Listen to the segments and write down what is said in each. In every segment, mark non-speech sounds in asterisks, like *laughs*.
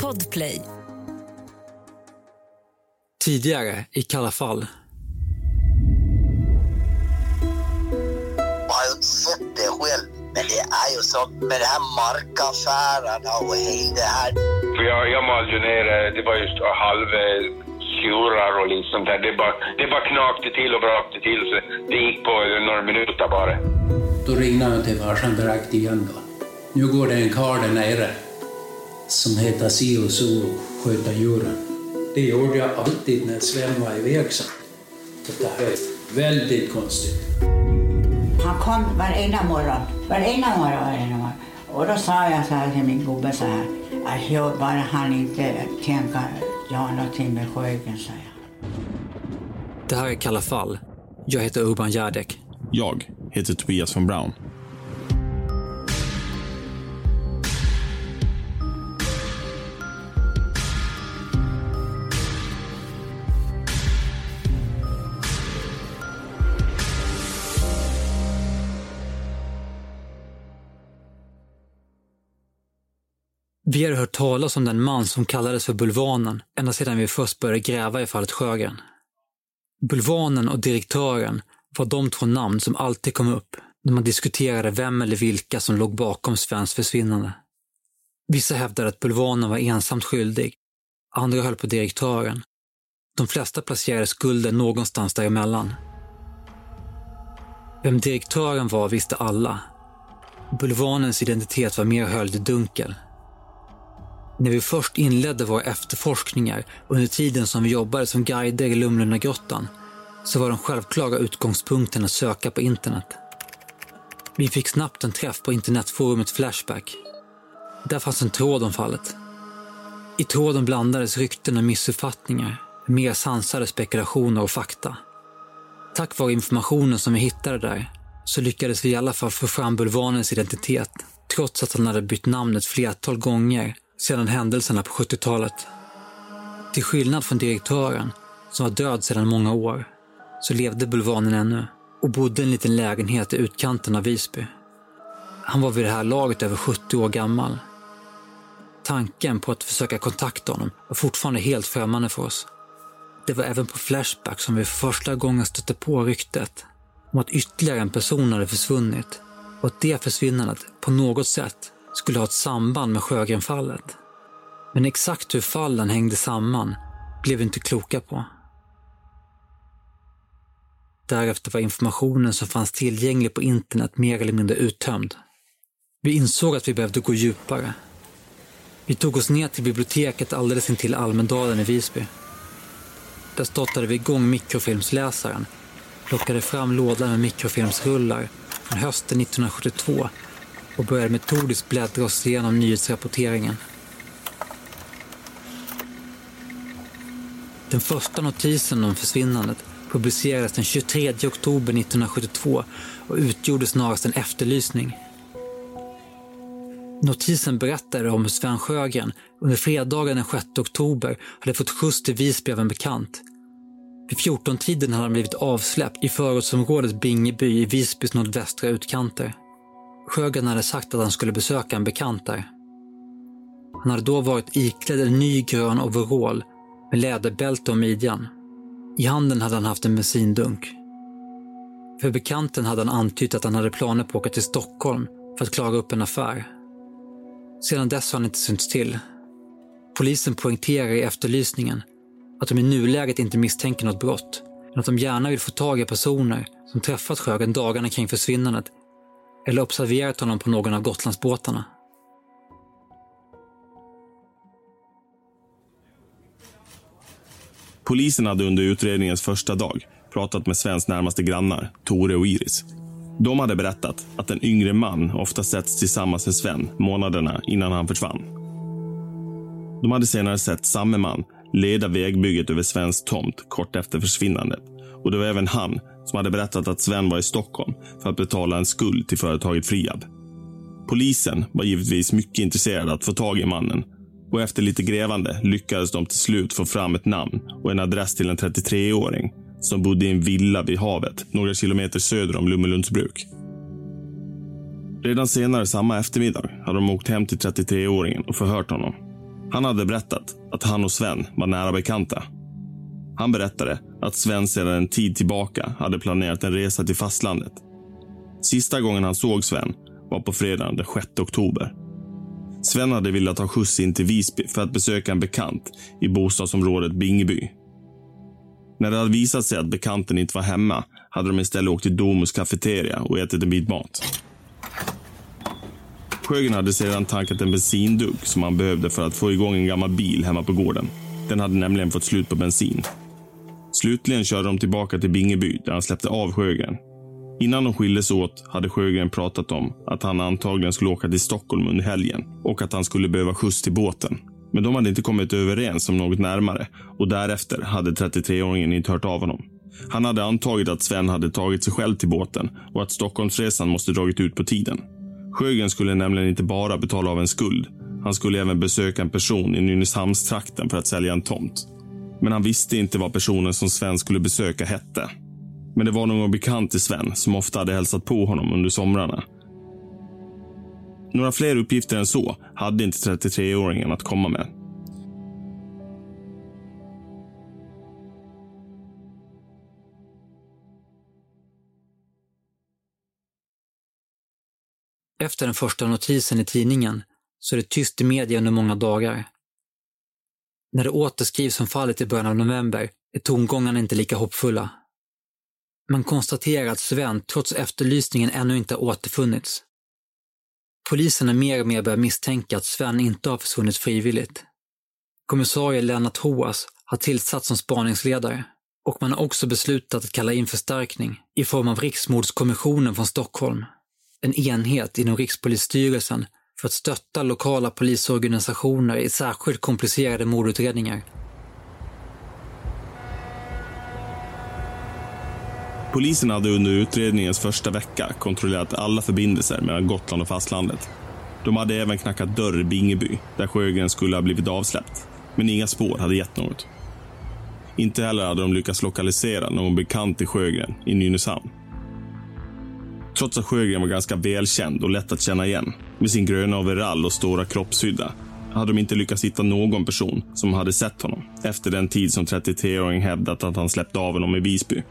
Podplay. Tidigare i Kalla fall. Jag har ju inte sett det själv, men det är ju så med de här markaffärerna och hela det här. För jag, jag malde ju ner, eh, det var just halv skurar och liksom där. Det bara, det bara knakte till och brakte till så det gick på några minuter bara. Då ringde han till farsan direkt igen då. Nu går det en karl där nere som heter si och så och sköter djuren. Det gjorde jag alltid när Sven var iväg sen. Så det här är väldigt konstigt. Han kom varenda morgon. Varenda morgon, varenda morgon. Och då sa jag så här till min gubbe så här. Att jag bara han inte tänka göra någonting med Sjögren, sa jag. Det här är Kalla fall. Jag heter Urban Järdek. Jag heter Tobias von Braun. Vi har hört talas om den man som kallades för Bulvanen ända sedan vi först började gräva i fallet Sjögren. Bulvanen och direktören var de två namn som alltid kom upp när man diskuterade vem eller vilka som låg bakom Svens försvinnande. Vissa hävdade att Bulvanen var ensamt skyldig, andra höll på direktören. De flesta placerade skulden någonstans däremellan. Vem direktören var visste alla. Bulvanens identitet var mer höljd i dunkel. När vi först inledde våra efterforskningar under tiden som vi jobbade som guider i Lumlundagrottan så var den självklara utgångspunkten att söka på internet. Vi fick snabbt en träff på internetforumet Flashback. Där fanns en tråd om fallet. I tråden blandades rykten och missuppfattningar, mer sansade spekulationer och fakta. Tack vare informationen som vi hittade där så lyckades vi i alla fall få fram Bulvanens identitet, trots att han hade bytt namn ett flertal gånger sedan händelserna på 70-talet. Till skillnad från direktören, som var död sedan många år, så levde Bulvanen ännu och bodde i en liten lägenhet i utkanten av Visby. Han var vid det här laget över 70 år gammal. Tanken på att försöka kontakta honom var fortfarande helt främmande för oss. Det var även på Flashback som vi för första gången stötte på ryktet om att ytterligare en person hade försvunnit och att det försvinnandet på något sätt skulle ha ett samband med Sjögrenfallet. Men exakt hur fallen hängde samman blev vi inte kloka på. Därefter var informationen som fanns tillgänglig på internet mer eller mindre uttömd. Vi insåg att vi behövde gå djupare. Vi tog oss ner till biblioteket alldeles intill Almedalen i Visby. Där startade vi igång mikrofilmsläsaren, plockade fram lådan med mikrofilmsrullar från hösten 1972 och började metodiskt bläddra oss igenom nyhetsrapporteringen. Den första notisen om försvinnandet publicerades den 23 oktober 1972 och utgjorde snarast en efterlysning. Notisen berättade om hur Sven Sjögren under fredagen den 6 oktober hade fått skjuts till Visby av en bekant. Vid 14-tiden hade han blivit avsläppt i förortsområdet Bingeby i Visbys nordvästra utkanter. Sjögren hade sagt att han skulle besöka en bekant där. Han hade då varit iklädd en ny grön overall med läderbälte om midjan. I handen hade han haft en bensindunk. För bekanten hade han antytt att han hade planer på att åka till Stockholm för att klara upp en affär. Sedan dess har han inte synts till. Polisen poängterar i efterlysningen att de i nuläget inte misstänker något brott, men att de gärna vill få tag i personer som träffat Sjögren dagarna kring försvinnandet eller observerat honom på någon av Gotlandsbåtarna. Polisen hade under utredningens första dag pratat med Svens närmaste grannar, Tore och Iris. De hade berättat att en yngre man ofta setts tillsammans med Sven månaderna innan han försvann. De hade senare sett samme man leda vägbygget över Svens tomt kort efter försvinnandet. Och det var även han som hade berättat att Sven var i Stockholm för att betala en skuld till företaget Friab. Polisen var givetvis mycket intresserad att få tag i mannen och efter lite grävande lyckades de till slut få fram ett namn och en adress till en 33-åring som bodde i en villa vid havet några kilometer söder om Lummelundsbruk. Redan senare samma eftermiddag hade de åkt hem till 33-åringen och förhört honom. Han hade berättat att han och Sven var nära bekanta. Han berättade att Sven sedan en tid tillbaka hade planerat en resa till fastlandet. Sista gången han såg Sven var på fredagen den 6 oktober. Sven hade velat ta skjuts in till Visby för att besöka en bekant i bostadsområdet Bingeby. När det hade visat sig att bekanten inte var hemma hade de istället åkt till Domus kafeteria och ätit en bit mat. Sjögren hade sedan tankat en bensindugg som han behövde för att få igång en gammal bil hemma på gården. Den hade nämligen fått slut på bensin. Slutligen körde de tillbaka till Bingeby där han släppte av Sjögren. Innan de skildes åt hade Sjögren pratat om att han antagligen skulle åka till Stockholm under helgen och att han skulle behöva skjuts till båten. Men de hade inte kommit överens om något närmare och därefter hade 33-åringen inte hört av honom. Han hade antagit att Sven hade tagit sig själv till båten och att Stockholmsresan måste dragit ut på tiden. Sjögren skulle nämligen inte bara betala av en skuld. Han skulle även besöka en person i Nynäshamnstrakten för att sälja en tomt. Men han visste inte vad personen som Sven skulle besöka hette. Men det var någon bekant till Sven som ofta hade hälsat på honom under somrarna. Några fler uppgifter än så hade inte 33-åringen att komma med. Efter den första notisen i tidningen så är det tyst i media under många dagar. När det återskrivs om fallet i början av november är tongångarna inte lika hoppfulla. Man konstaterar att Sven trots efterlysningen ännu inte har återfunnits. Polisen är mer och mer börjat misstänka att Sven inte har försvunnit frivilligt. Kommissarie Lennart Hoas har tillsatts som spaningsledare och man har också beslutat att kalla in förstärkning i form av Riksmordskommissionen från Stockholm. En enhet inom Rikspolisstyrelsen för att stötta lokala polisorganisationer i särskilt komplicerade mordutredningar. Polisen hade under utredningens första vecka kontrollerat alla förbindelser mellan Gotland och fastlandet. De hade även knackat dörr i Bingeby, där Sjögren skulle ha blivit avsläppt. Men inga spår hade gett något. Inte heller hade de lyckats lokalisera någon bekant i Sjögren i Nynäshamn. Trots att Sjögren var ganska välkänd och lätt att känna igen, med sin gröna overall och stora kroppshydda, hade de inte lyckats hitta någon person som hade sett honom efter den tid som 33-åringen hävdat att han släppte av honom i Visby.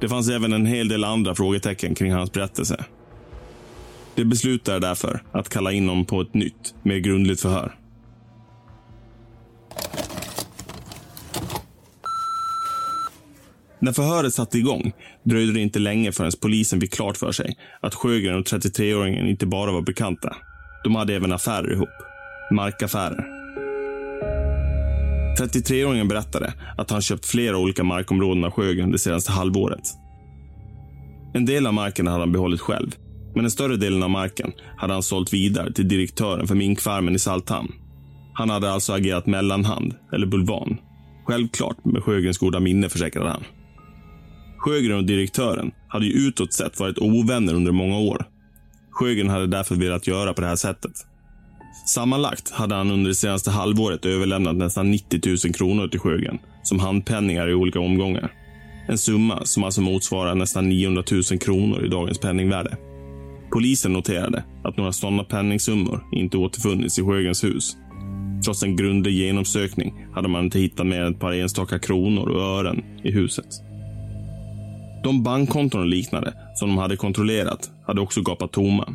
Det fanns även en hel del andra frågetecken kring hans berättelse. De beslutade därför att kalla in honom på ett nytt, mer grundligt förhör. När förhöret satte igång dröjde det inte länge förrän polisen fick klart för sig att Sjögren och 33-åringen inte bara var bekanta. De hade även affärer ihop. Markaffärer. 33-åringen berättade att han köpt flera olika markområden av Sjögren det senaste halvåret. En del av marken hade han behållit själv, men den större delen av marken hade han sålt vidare till direktören för minkfarmen i Salthamn. Han hade alltså agerat mellanhand, eller bulvan. Självklart med Sjögrens goda minne, försäkrade han. Sjögren och direktören hade ju utåt sett varit ovänner under många år. Sjögren hade därför velat göra på det här sättet. Sammanlagt hade han under det senaste halvåret överlämnat nästan 90 000 kronor till Sjögren som handpenningar i olika omgångar. En summa som alltså motsvarar nästan 900 000 kronor i dagens penningvärde. Polisen noterade att några sådana penningsummor inte återfunnits i Sjögrens hus. Trots en grundlig genomsökning hade man inte hittat mer än ett par enstaka kronor och ören i huset. De bankkonton och liknande som de hade kontrollerat hade också gapat tomma.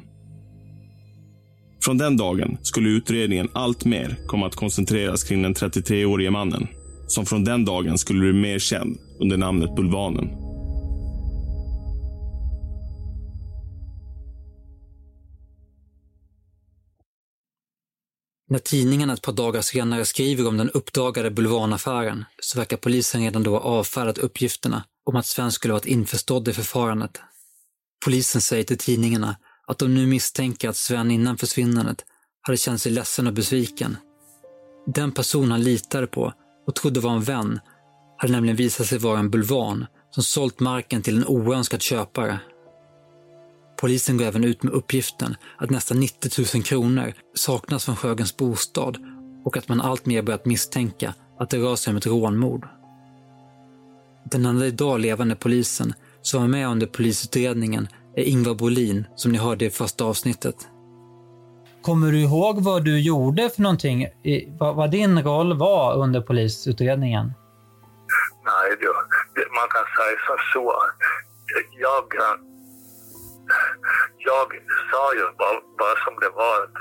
Från den dagen skulle utredningen allt mer komma att koncentreras kring den 33-årige mannen som från den dagen skulle bli mer känd under namnet Bulvanen. När tidningarna ett par dagar senare skriver om den uppdagade bulvanaffären så verkar polisen redan då ha avfärdat uppgifterna om att Sven skulle varit införstådd i förfarandet. Polisen säger till tidningarna att de nu misstänker att Sven innan försvinnandet hade känt sig ledsen och besviken. Den person han litade på och trodde var en vän hade nämligen visat sig vara en bulvan som sålt marken till en oönskad köpare. Polisen går även ut med uppgiften att nästan 90 000 kronor saknas från Sjögrens bostad och att man alltmer börjat misstänka att det rör sig om ett rånmord. Den enda idag levande polisen som var med under polisutredningen är Ingvar Bolin som ni hörde i första avsnittet. Kommer du ihåg vad du gjorde för någonting? I, vad, vad din roll var under polisutredningen? Nej, det, man kan säga som så att jag, jag sa ju bara, bara som det var att,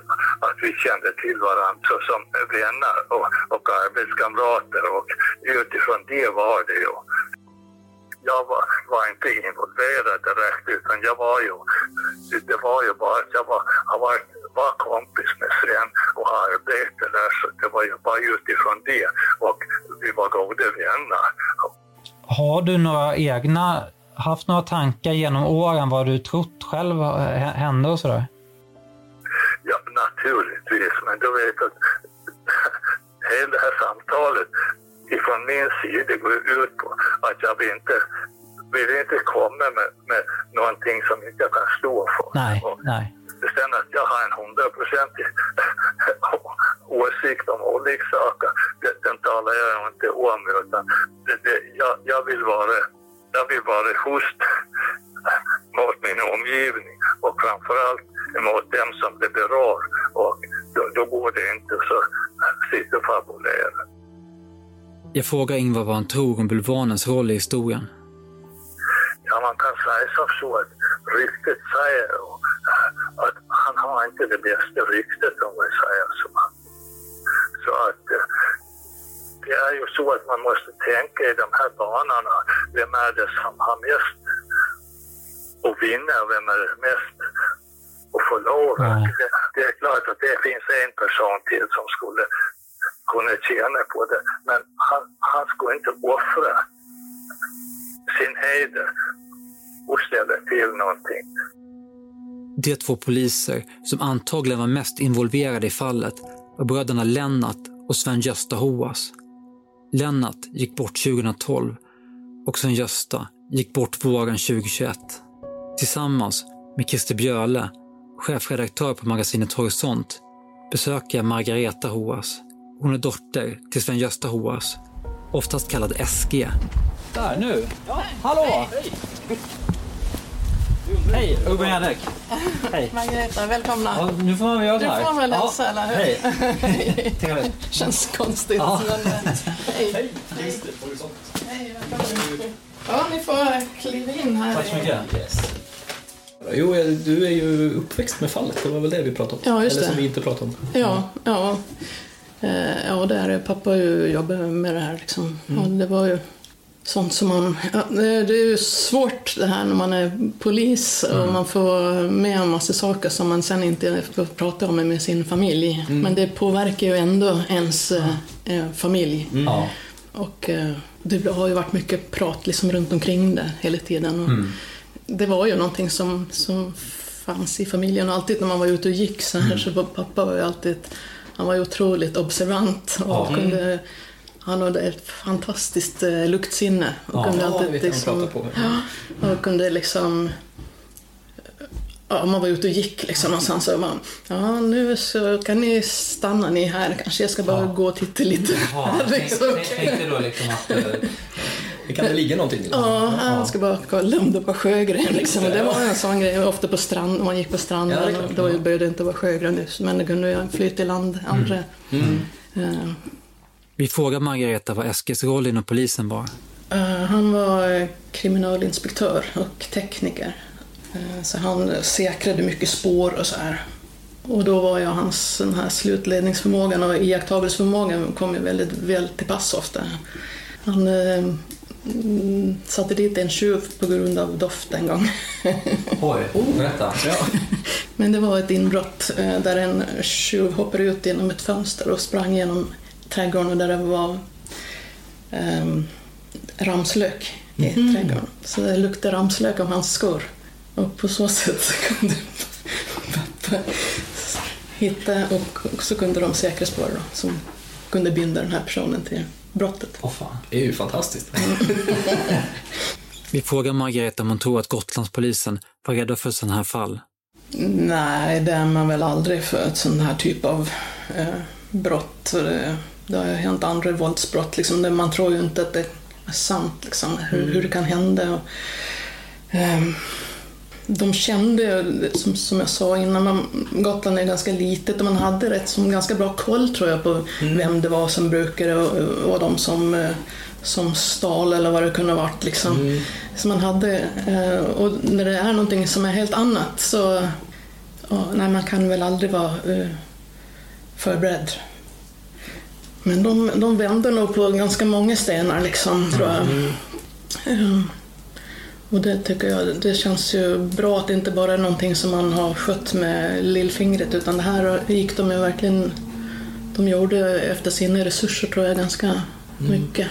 att vi kände till varandra som vänner och, och arbetskamrater och utifrån det var det ju. Jag var, var inte involverad direkt utan jag var ju, det var ju bara att jag var, har varit, var kompis med Sven och arbetade där så det var ju bara utifrån det och vi var goda vänner. Har du några egna, haft några tankar genom åren vad du trott själv hände och sådär? Ja, naturligtvis, men du vet att *laughs* hela det här samtalet ifrån min sida går ut på att jag vill inte, vill inte komma med, med någonting som inte jag kan stå för. Nej, Och nej. Sen att jag har en hundraprocentig *laughs* åsikt om olika saker, det, den talar jag inte om utan det, det, jag, jag, vill vara, jag vill vara schysst *laughs* mot min omgivning och framförallt mot dem som det berör och då, då går det inte så sitta och fabulera. Jag frågar Ingvar vad han tror om bulvanens roll i historien. Ja, man kan säga som så att ryktet säger att han har inte det bästa ryktet om vi säger så. Så att eh, det är ju så att man måste tänka i de här banorna. Vem är det som har mest att vinna vem är det mest att förlora? Nej. Det, det är klart att det finns en person till som skulle kunde tjäna på det. Men han, han skulle inte offra sin heder och ställa till någonting. De två poliser som antagligen var mest involverade i fallet var bröderna Lennart och Sven-Gösta Hoas. Lennart gick bort 2012 och Sven-Gösta gick bort våren 2021. Tillsammans med Christer Björle, chefredaktör på magasinet Horisont, besöker jag Margareta Hoas. Hon är dotter till Sven-Gösta Hoas, oftast kallad SG. Där, nu! Ja, hallå! Hej, Urban Jannek. Hej. Margareta, välkomna. Ja, nu får man väl göra Du så här. får väl Ja. hälsa, eller hur? Hej. *laughs* Hej. Känns konstigt. Ja. Men, eh, hej. Hej. Hej, välkomna. Ja, ni får kliva in här. Tack så mycket. Jo, du är ju uppväxt med fallet. Det var väl det vi pratade om? Ja, just Eller det. som vi inte pratade om. Ja, ja. Eh, Ja, där är pappa ju jobbar med det här liksom. Mm. Och det var ju sånt som man... Ja, det är ju svårt det här när man är polis Mm. och man får med en massa saker som man sen inte får prata om med sin familj. Mm. Men det påverkar ju ändå ens eh, eh, familj. Ja. Och eh, det har ju varit mycket prat liksom runt omkring det hela tiden. Och Det var ju någonting som, som fanns i familjen och alltid när man var ute och gick så här så var pappa var ju alltid, han var ju otroligt observant och Ja. kunde, han hade ett fantastiskt eh, luktsinne och kunde alltid liksom, och kunde liksom Ja, man var ute och gick liksom någonstans så man, ja nu så kan ni stanna ni här, kanske jag ska bara Ja. gå och titta lite. Ja, *laughs* liksom. tänk- tänkte då liksom att... Det kan det ligga någonting i. Ja, han ska bara kolla om det var sjögren. Liksom. Det var en sån grej, ofta på strand, man gick på stranden. Ja, klart. och då behövde det inte vara sjögren nu, men det kunde ju flyta i land andra. Eh, Vi frågar Margareta vad Eskils roll inom polisen var. eh, han var eh, kriminalinspektör och tekniker. Eh, så han säkrade mycket spår och så här. Och då var ju hans den här slutledningsförmågan och iakttagelseförmågan kom ju väldigt väl till pass ofta. Han mm, satte dit en tjuv på grund av doft en gång. *laughs* Oj, berätta. *laughs* Men det var ett inbrott eh, där en tjuv hoppade ut genom ett fönster och sprang genom trädgården och där det var um, ramslök i trädgården. Så det luktade ramslök av hans skor. Och på så sätt så kunde pappa *laughs* hitta och så kunde de säkra spår då, som kunde binda den här personen till brottet. Åh fan. Det är ju fantastiskt. *laughs* Vi frågar Margareta om hon tror att Gotlandspolisen var rädda för sådana här fall. Nej, det är man väl aldrig för ett sån här typ av eh, brott. Det, det har ju hänt andra våldsbrott. Liksom, där man tror ju inte att det är sant, liksom, hur, hur det kan hända. Och, ehm, de kände, som, som jag sa innan, man, Gotland är ganska litet och man hade rätt som ganska bra koll tror jag på vem det var som brukade och, och de som, eh, som stal eller vad det kunde ha varit. Liksom. Så man hade, eh, och när det är någonting som är helt annat så ja, nej, man kan väl aldrig vara eh, förberedd. Men de, de vände nog på ganska många stenar liksom, tror jag. Eh, och det tycker jag, det känns ju bra att det inte bara är någonting som man har skött med lillfingret utan det här gick de ju verkligen, de gjorde efter sina resurser tror jag ganska mycket.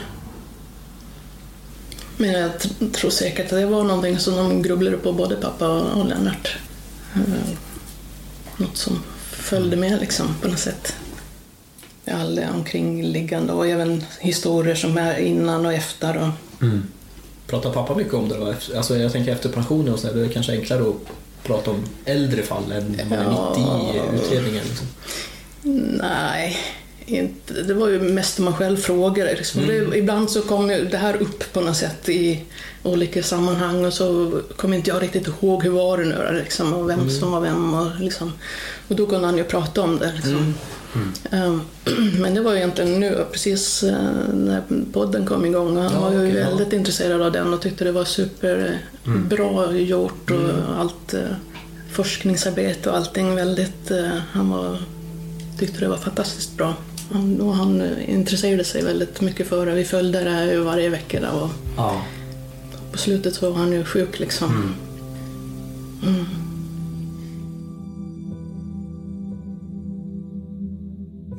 Men jag tror säkert att det var någonting som de grubblade på både pappa och Lennart. Eh, Något som följde med liksom på något sätt. All det omkringliggande och även historier som är innan och efter. Och, Pratar pappa mycket om det då? Alltså jag tänker efter pensionen och så där, det är kanske enklare att prata om äldre fall än när man är mitt i utredningen. Liksom. Nej, inte. det var ju mest man själv frågade. Liksom. Det, ibland så kom det här upp på något sätt i olika sammanhang och så kom inte jag riktigt ihåg hur var det nu liksom, och vem som var vem. Och, liksom. och då kunde han ju prata om det. Liksom. Ehm, *clears throat* Men det var ju egentligen nu, precis eh, när podden kom igång. Han Ja, var ju ja. väldigt intresserad av den och tyckte det var superbra gjort och allt eh, forskningsarbete och allting väldigt... eh, Han var, tyckte det var fantastiskt bra. Han, och han intresserade sig väldigt mycket för det. Vi följde det varje vecka där och Ja. på slutet så var han ju sjuk liksom.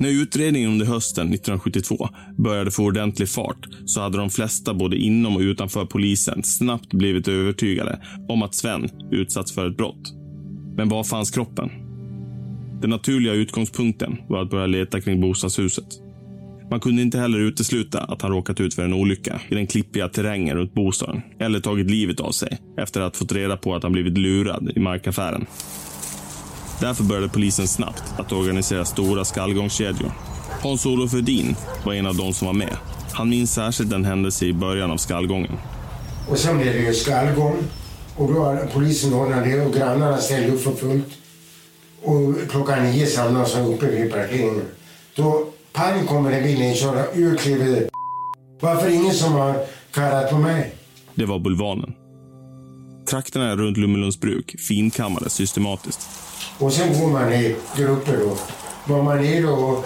När utredningen under hösten 1972 började få ordentlig fart så hade de flesta både inom och utanför polisen snabbt blivit övertygade om att Sven utsatts för ett brott. Men var fanns kroppen? Den naturliga utgångspunkten var att börja leta kring bostadshuset. Man kunde inte heller utesluta att han råkat ut för en olycka i den klippiga terrängen runt bostaden eller tagit livet av sig efter att fått reda på att han blivit lurad i markaffären. Därför började polisen snabbt att organisera stora skallgångskedjor. Hans-Olof Edin var en av de som var med. Han minns särskilt en händelse i början av skallgången. Och sen blev det ju skallgång. Och då har polisen ordnat det och grannarna ställde upp för fullt. Och klockan nio samlas de uppe vid parkeringen. Då pang kommer en bil inköra, ur kliver Varför ingen som har kallat på mig? Det var Bulvanen. Trakterna runt Lummelundsbruk finkammades systematiskt. Och sen går man i grupper då. Var man nere och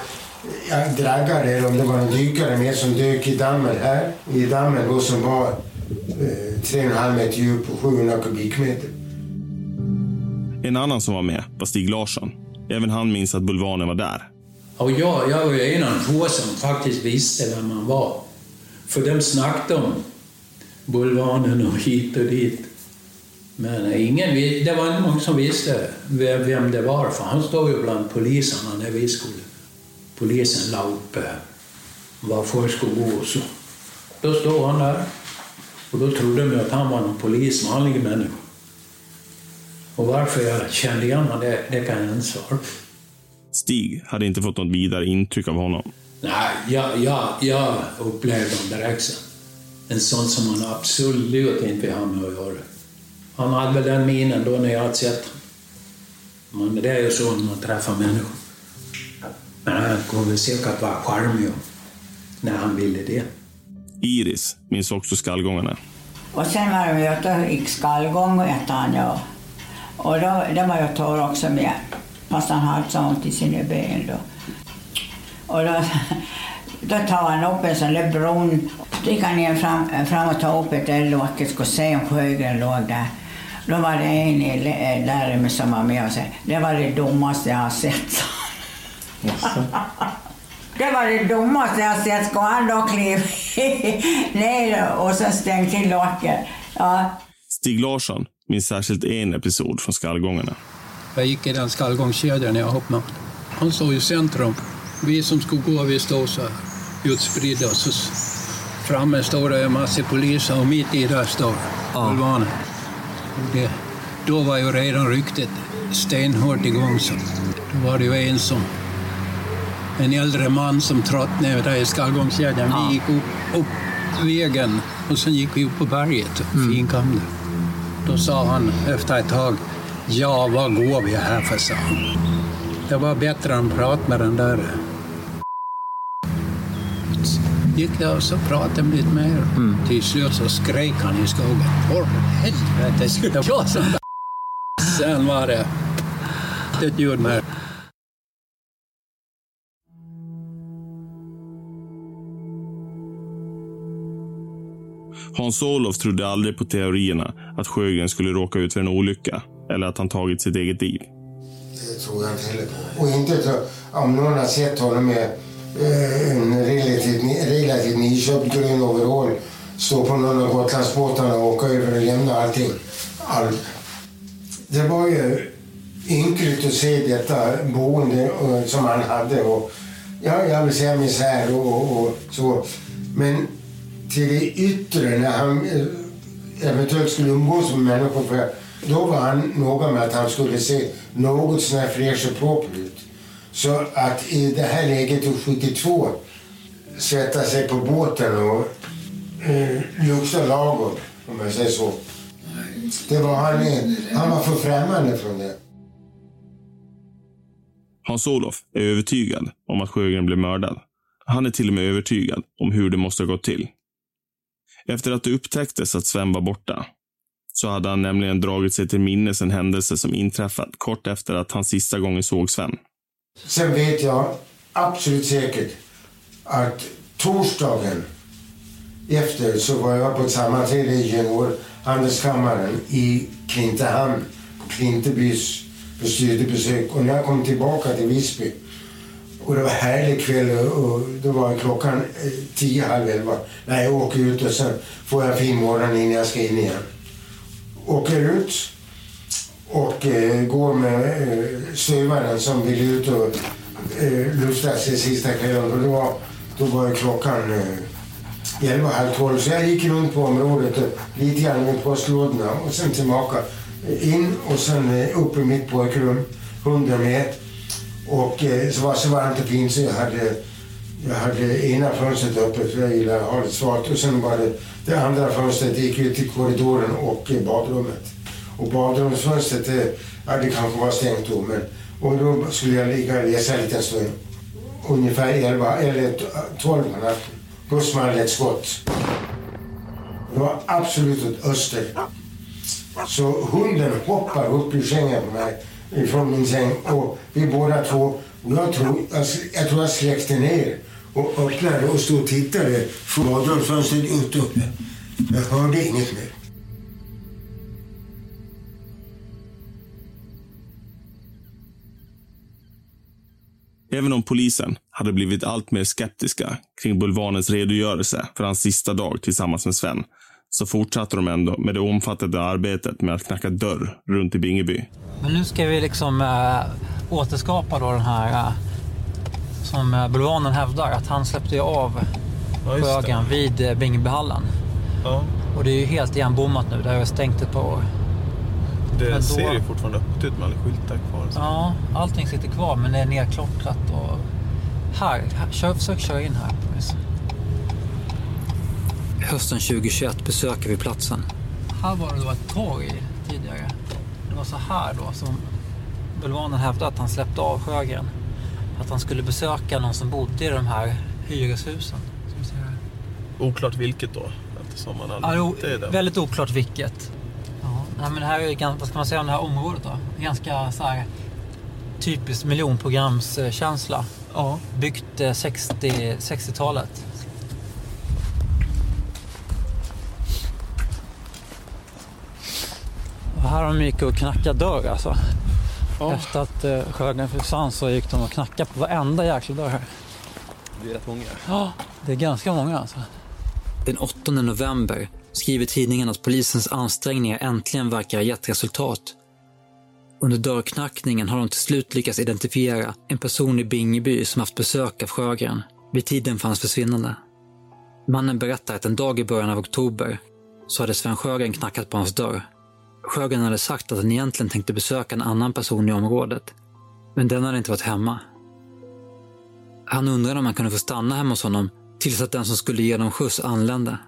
ja, draggade eller om det var en dykare med som dök i dammen här. I dammen då som var eh, 3,5 meter djup och 700 kubikmeter. En annan som var med var Stig Larsson. Även han minns att Bulvanen var där. Och jag, jag var en av de få som faktiskt visste vem man var. För de snackade om Bulvanen och hit och dit. Men ingen, vi- det var inte många som visste vem, vem det var, för han stod ju bland poliserna när vi skulle... Polisen la upp eh, var folk skulle gå och så. Då stod han där. Och då trodde de att han var någon polis, vanlig människa. Och varför jag kände igen honom, det, det kan jag inte svara på. Stig hade inte fått något vidare intryck av honom. Nej, jag, jag, jag upplevde honom direkt sen. En sån som man absolut inte vill ha med att göra. Han hade väl den minen då när jag hade sett. Men det är ju så när man träffar människor. Men han kommer väl säkert vara charmig och- när han ville det. Iris minns också skallgångarna. Och sen var det ju att då gick skallgång och ett han ja. Och då, det var ju Tor också med. Fast han hade så ont i sina ben då. Och då, *laughs* då tar han upp en sån där bron. Sticker han ner fram, fram och tar upp ett eldlocket skulle se om Sjögren låg där. Då var det en i lä- där som var med och sa det var det dummaste jag har sett. *laughs* Det var det dummaste jag har sett. Ska han då kliva *laughs* ner och så stänga till locket? Ja, Stig Larsson minns särskilt en episod från skallgångarna. Jag gick i den skallgångskedjan när jag hoppade. Han stod i centrum. Vi som skulle gå, vi stod så utspridda. Och så s- framme stod det en massa poliser och mitt i där stod bulvanen. Och det, då var ju redan ryktet stenhårt igång. Så då var det ju en som en äldre man som tröttnade där i skallgångskedjan. Vi gick upp, upp vägen och sen gick vi upp på berget och där. Då sa han efter ett tag, ja vad går vi här för, sa han. Det var bättre än att prata med den där. Gick jag och så pratade lite mer. Till slut så skrek han i skogen. För helvete, skulle det vara Sen var det ett ljud med. Hans-Olof trodde aldrig på teorierna att Sjögren skulle råka ut för en olycka eller att han tagit sitt eget liv. Det tror jag inte heller på. Och inte så, om någon har sett honom med Eh, en relativt, relativt nyköpt grön overall stå på någon av Gotlandsbåtarna och åka över och lämna allting. All, det var ju ynkligt att se detta boende eh, som han hade. Och, ja, jag vill säga misär och, och så. Men till det yttre, när han eh, eventuellt skulle umgås med människor, för då var han noga med att han skulle se något sånär fräsch och proper ut. Så att i det här läget, 72, sätta sig på båten och eh, lukta lagom, om jag säger så. Det var han, han var för främmande från det. Hans-Olof är övertygad om att Sjögren blev mördad. Han är till och med övertygad om hur det måste ha gått till. Efter att det upptäcktes att Sven var borta så hade han nämligen dragit sig till minnes en händelse som inträffat kort efter att han sista gången såg Sven. Sen vet jag absolut säkert att torsdagen efter så var jag på ett sammanträde i juniorhandelskammaren i Klintehamn, på Klintebys för studiebesök. Och när jag kom tillbaka till Visby och det var härlig kväll och då var klockan eh, tio, halv elva när jag åker ut och sen får jag en fin morgon innan jag ska in igen. Åker ut och eh, går med eh, stövaren som vill ut och eh, lufta sig sista kvällen. Och då, då var klockan eh, elva, halv tolv. Så jag gick runt på området och lite grann med postlådorna och sen tillbaka. Eh, in och sen eh, upp i mitt pojkrum, hundra meter. Och eh, så var det så varmt och fint så jag hade, jag hade ena fönstret öppet för jag gillar att ha det svalt. Och sen var det det andra fönstret gick ut till korridoren och eh, badrummet. Och badrumsfönstret, ja, det kanske var stängt då. Men, och då skulle jag ligga och läsa en liten stund. Ungefär 11 eller 12 på natten. Då small ett skott. Det var absolut åt öster. Så hunden hoppar upp ur sängen på mig, ifrån min säng. Och vi båda två, och jag tror jag, jag, tror jag släckte ner och öppnade och stod och tittade från badrumsfönstret ut uppe. Jag hörde inget mer. Även om polisen hade blivit allt mer skeptiska kring Bulvanens redogörelse för hans sista dag tillsammans med Sven, så fortsatte de ändå med det omfattande arbetet med att knacka dörr runt i Bingeby. Men nu ska vi liksom äh, återskapa då den här äh, som äh, Bulvanen hävdar att han släppte ju av Ja, just Sjögren vid äh, Bingebyhallen. Ja. Och det är ju helt igenbommat nu. Det har ju stängt ett par år. Det Men då- ser ju fortfarande öppet ut med alla skyltar kvar. så. Ja, allting sitter kvar men det är nerklottrat och... Här, här kör, försök köra in här. Hösten 2021 besöker vi platsen. Här var det då ett torg tidigare. Det var så här då som Bulvanen hävdade att han släppte av Sjögren. Att han skulle besöka någon som bodde i de här hyreshusen. Som vi ser här. Oklart vilket då, eftersom man Ja, aldrig jo, inte är väldigt oklart vilket. Ja, nej, men det här är ganska, vad ska man säga om det här området då? Ganska så här typiskt miljonprogramskänsla. Ja. Byggt eh, 60, 60-talet. Och här har de gick och knackat dörr alltså. Efter att eh, Sjögren försvann så gick de och knackade på varenda jäkla dörr här. Det är rätt många. Ja, det är ganska många alltså. Den 8 november skriver tidningen att polisens ansträngningar äntligen verkar ha gett resultat. Under dörrknackningen har de till slut lyckats identifiera en person i Bingeby som haft besök av Sjögren vid tiden för hans försvinnande. Mannen berättar att en dag i början av oktober så hade Sven Sjögren knackat på hans dörr. Sjögren hade sagt att han egentligen tänkte besöka en annan person i området, men den hade inte varit hemma. Han undrade om han kunde få stanna hemma hos honom tills att den som skulle ge dem skjuts anlände.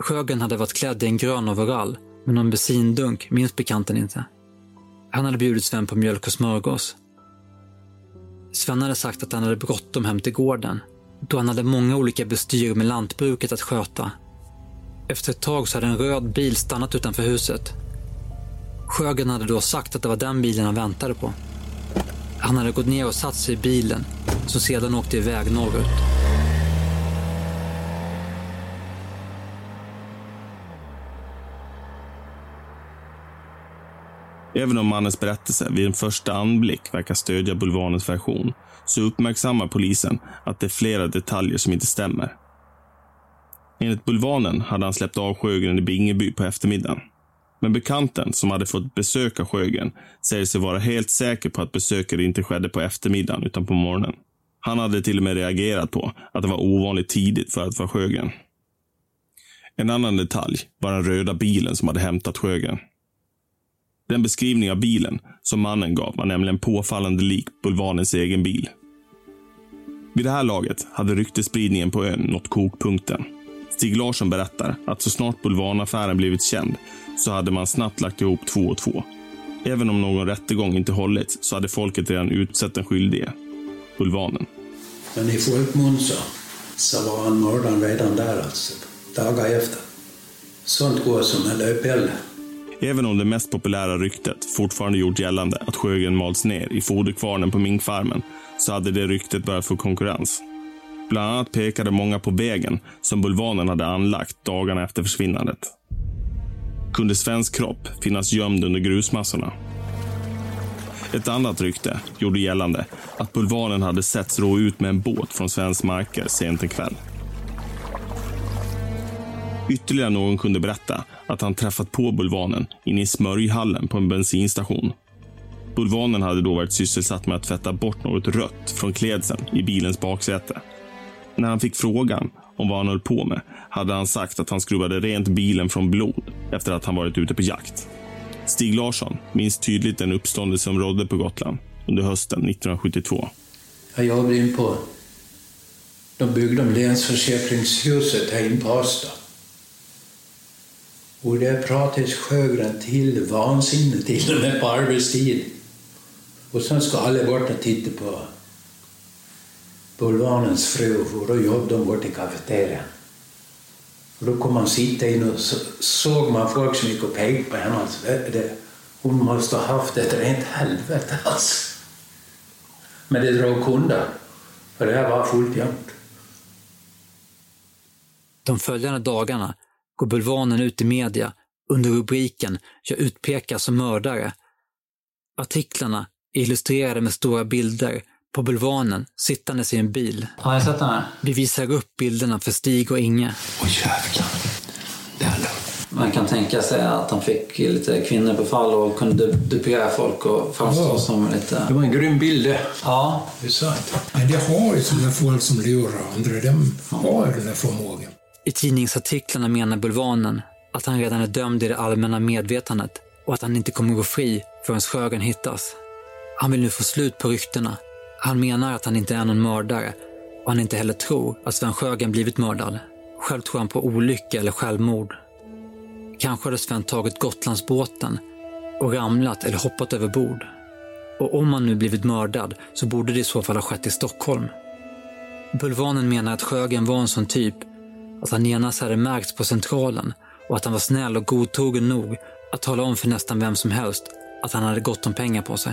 Sjögren hade varit klädd i en grön overall Men någon bensindunk minns bekanten inte. Han hade bjudit Sven på mjölk och smörgås. Sven hade sagt att han hade bråttom hem till gården då han hade många olika bestyr med lantbruket att sköta. Efter ett tag så hade en röd bil stannat utanför huset. Sjögren hade då sagt att det var den bilen han väntade på. Han hade gått ner och satt sig i bilen som sedan åkte iväg norrut. Även om mannens berättelse vid en första anblick verkar stödja bulvanens version så uppmärksammar polisen att det är flera detaljer som inte stämmer. Enligt bulvanen hade han släppt av Sjögren i Bingeby på eftermiddagen. Men bekanten som hade fått besöka Sjögren säger sig vara helt säker på att besöket inte skedde på eftermiddagen utan på morgonen. Han hade till och med reagerat på att det var ovanligt tidigt för att vara Sjögren. En annan detalj var den röda bilen som hade hämtat Sjögren. Den beskrivning av bilen som mannen gav var nämligen påfallande lik bulvanens egen bil. Vid det här laget hade ryktesspridningen på ön nått kokpunkten. Stig Larsson berättar att så snart bulvanaffären blivit känd så hade man snabbt lagt ihop två och två. Även om någon rättegång inte hållits så hade folket redan utsett den skyldige, bulvanen. Men i folkmun så, så var han mördaren redan där alltså, dagar efter. Sånt går som en löpeld. Även om det mest populära ryktet fortfarande gjort gällande att Sjögren malts ner i foderkvarnen på minkfarmen så hade det ryktet börjat få konkurrens. Bland annat pekade många på vägen som bulvanen hade anlagt dagarna efter försvinnandet. Kunde svensk kropp finnas gömd under grusmassorna? Ett annat rykte gjorde gällande att bulvanen hade setts ro ut med en båt från svensk marker sent en kväll. Ytterligare någon kunde berätta att han träffat på bulvanen inne i smörjhallen på en bensinstation. Bulvanen hade då varit sysselsatt med att tvätta bort något rött från klädseln i bilens baksäte. När han fick frågan om vad han höll på med hade han sagt att han skrubbade rent bilen från blod efter att han varit ute på jakt. Stig Larsson minns tydligt den uppståndelse som rådde på Gotland under hösten 1972. Jag jobbade in på... De byggde om Länsförsäkringshuset här in på Asta. Och det pratades Sjögren till vansinne till och med på arbetstid. Och sen ska alla bort och titta på bulvanens fru, och då jobbade de bort i kafeterian. Och då kom man sitta in och så, såg man folk som gick och pekade på henne. Alltså, det, hon måste ha haft ett rent helvete alltså. Men det drog kunder, för det här var fullt jämnt. De följande dagarna går bulvanen ut i media under rubriken “Jag utpekas som mördare”. Artiklarna är illustrerade med stora bilder på bulvanen sittandes i en bil. Har jag sett den här? Vi visar upp bilderna för Stig och Inge. Åh jävlar. Det är Man kan tänka sig att han fick lite kvinnor på fall och kunde dupera folk och framstå Ja. som lite... Det var en grym bild det. Ja. Det är sant. Men det har ju sådana folk som lurar andra. De har den där förmågan. I tidningsartiklarna menar bulvanen att han redan är dömd i det allmänna medvetandet och att han inte kommer gå fri förrän Sjögren hittas. Han vill nu få slut på ryktena. Han menar att han inte är någon mördare och han inte heller tror att Sven Sjögren blivit mördad. Själv tror han på olycka eller självmord. Kanske hade Sven tagit Gotlandsbåten och ramlat eller hoppat över bord. Och om han nu blivit mördad så borde det i så fall ha skett i Stockholm. Bulvanen menar att Sjögren var en sån typ att han genast hade märkts på centralen och att han var snäll och godtrogen nog att tala om för nästan vem som helst att han hade gott om pengar på sig.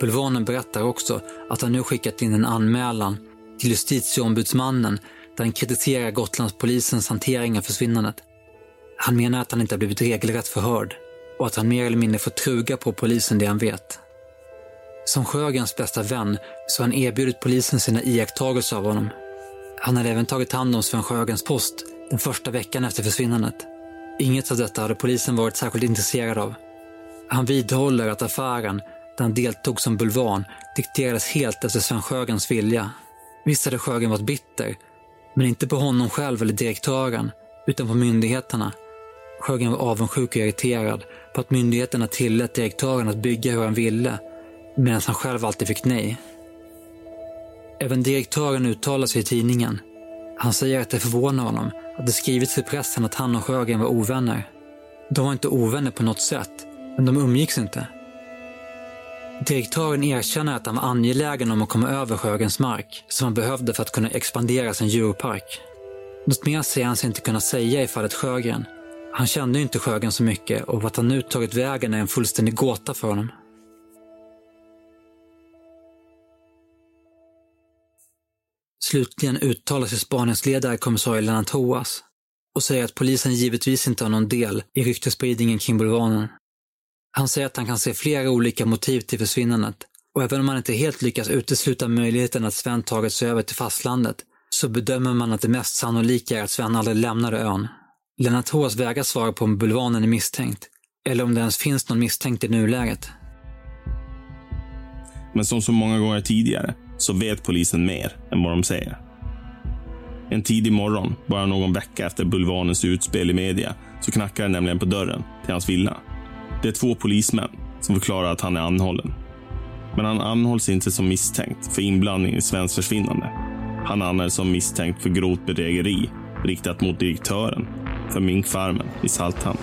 Bulvanen berättar också att han nu skickat in en anmälan till justitieombudsmannen där han kritiserar Gotlandspolisens hantering av försvinnandet. Han menar att han inte har blivit regelrätt förhörd och att han mer eller mindre får truga på polisen det han vet. Som Sjögrens bästa vän så har han erbjudit polisen sina iakttagelser av honom. Han hade även tagit hand om Sven Sjögrens post den första veckan efter försvinnandet. Inget av detta hade polisen varit särskilt intresserad av. Han vidhåller att affären, där han deltog som bulvan, dikterades helt efter Sven Sjögrens vilja. Visst hade Sjögren varit bitter, men inte på honom själv eller direktören, utan på myndigheterna. Sjögren var avundsjuk och irriterad på att myndigheterna tillät direktören att bygga hur han ville, medan han själv alltid fick nej. Även direktören uttalar sig i tidningen. Han säger att det förvånar honom att det skrivits i pressen att han och Sjögren var ovänner. De var inte ovänner på något sätt, men de umgicks inte. Direktören erkänner att han var angelägen om att komma över Sjögrens mark som han behövde för att kunna expandera sin djurpark. Något mer säger han sig inte kunna säga i fallet Sjögren. Han kände ju inte Sjögren så mycket och vart han nu tagit vägen är en fullständig gåta för honom. Slutligen uttalar sig spaningsledare kommissarie Lennart Hoas och säger att polisen givetvis inte har någon del i ryktesspridningen kring bulvanen. Han säger att han kan se flera olika motiv till försvinnandet och även om man inte helt lyckas utesluta möjligheten att Sven tagit sig över till fastlandet så bedömer man att det mest sannolika är att Sven aldrig lämnade ön. Lennart Hoas vägrar svara på om bulvanen är misstänkt eller om det ens finns någon misstänkt i nuläget. Men som så många gånger tidigare så vet polisen mer än vad de säger. En tidig morgon, bara någon vecka efter bulvanens utspel i media, så knackar det nämligen på dörren till hans villa. Det är två polismän som förklarar att han är anhållen. Men han anhålls inte som misstänkt för inblandning i svenskt försvinnande. Han anhålls som misstänkt för grovt bedrägeri riktat mot direktören för minkfarmen i Salthamn.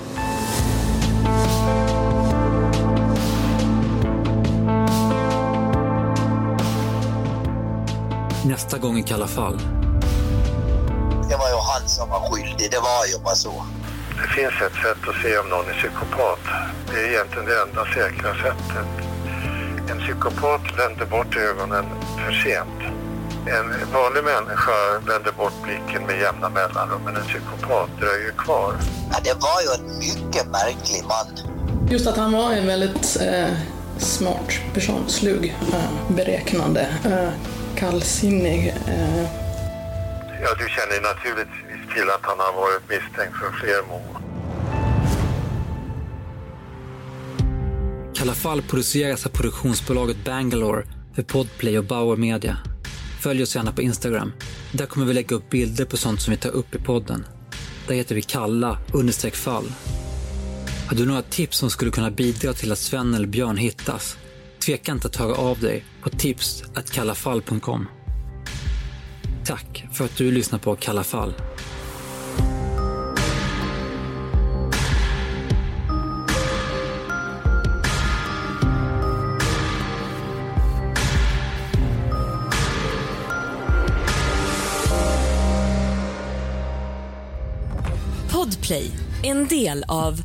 Nästa gång i Kalla fall. Det var ju han som var skyldig, det var ju bara så. Det finns ett sätt att se om någon är psykopat. Det är egentligen det enda säkra sättet. En psykopat vänder bort ögonen för sent. En vanlig människa vänder bort blicken med jämna mellanrum, men en psykopat dröjer kvar. Ja, det var ju en mycket märklig man. Just att han var en väldigt eh, smart person, slug, eh, beräknande, eh, kallsinnig. Eh. Ja, du känner naturligtvis till att han har varit misstänkt för fler mord. Kalla fall produceras av produktionsbolaget Bangalore för Podplay och Bauer Media. Följ oss gärna på Instagram. Där kommer vi lägga upp bilder på sånt som vi tar upp i podden. Där heter vi kalla understreck fall. Har du några tips som skulle kunna bidra till att Sven eller Björn hittas? Tveka inte att höra av dig på tips.kallafall.com. Tack för att du lyssnar på Kalla fall. Podplay, en del av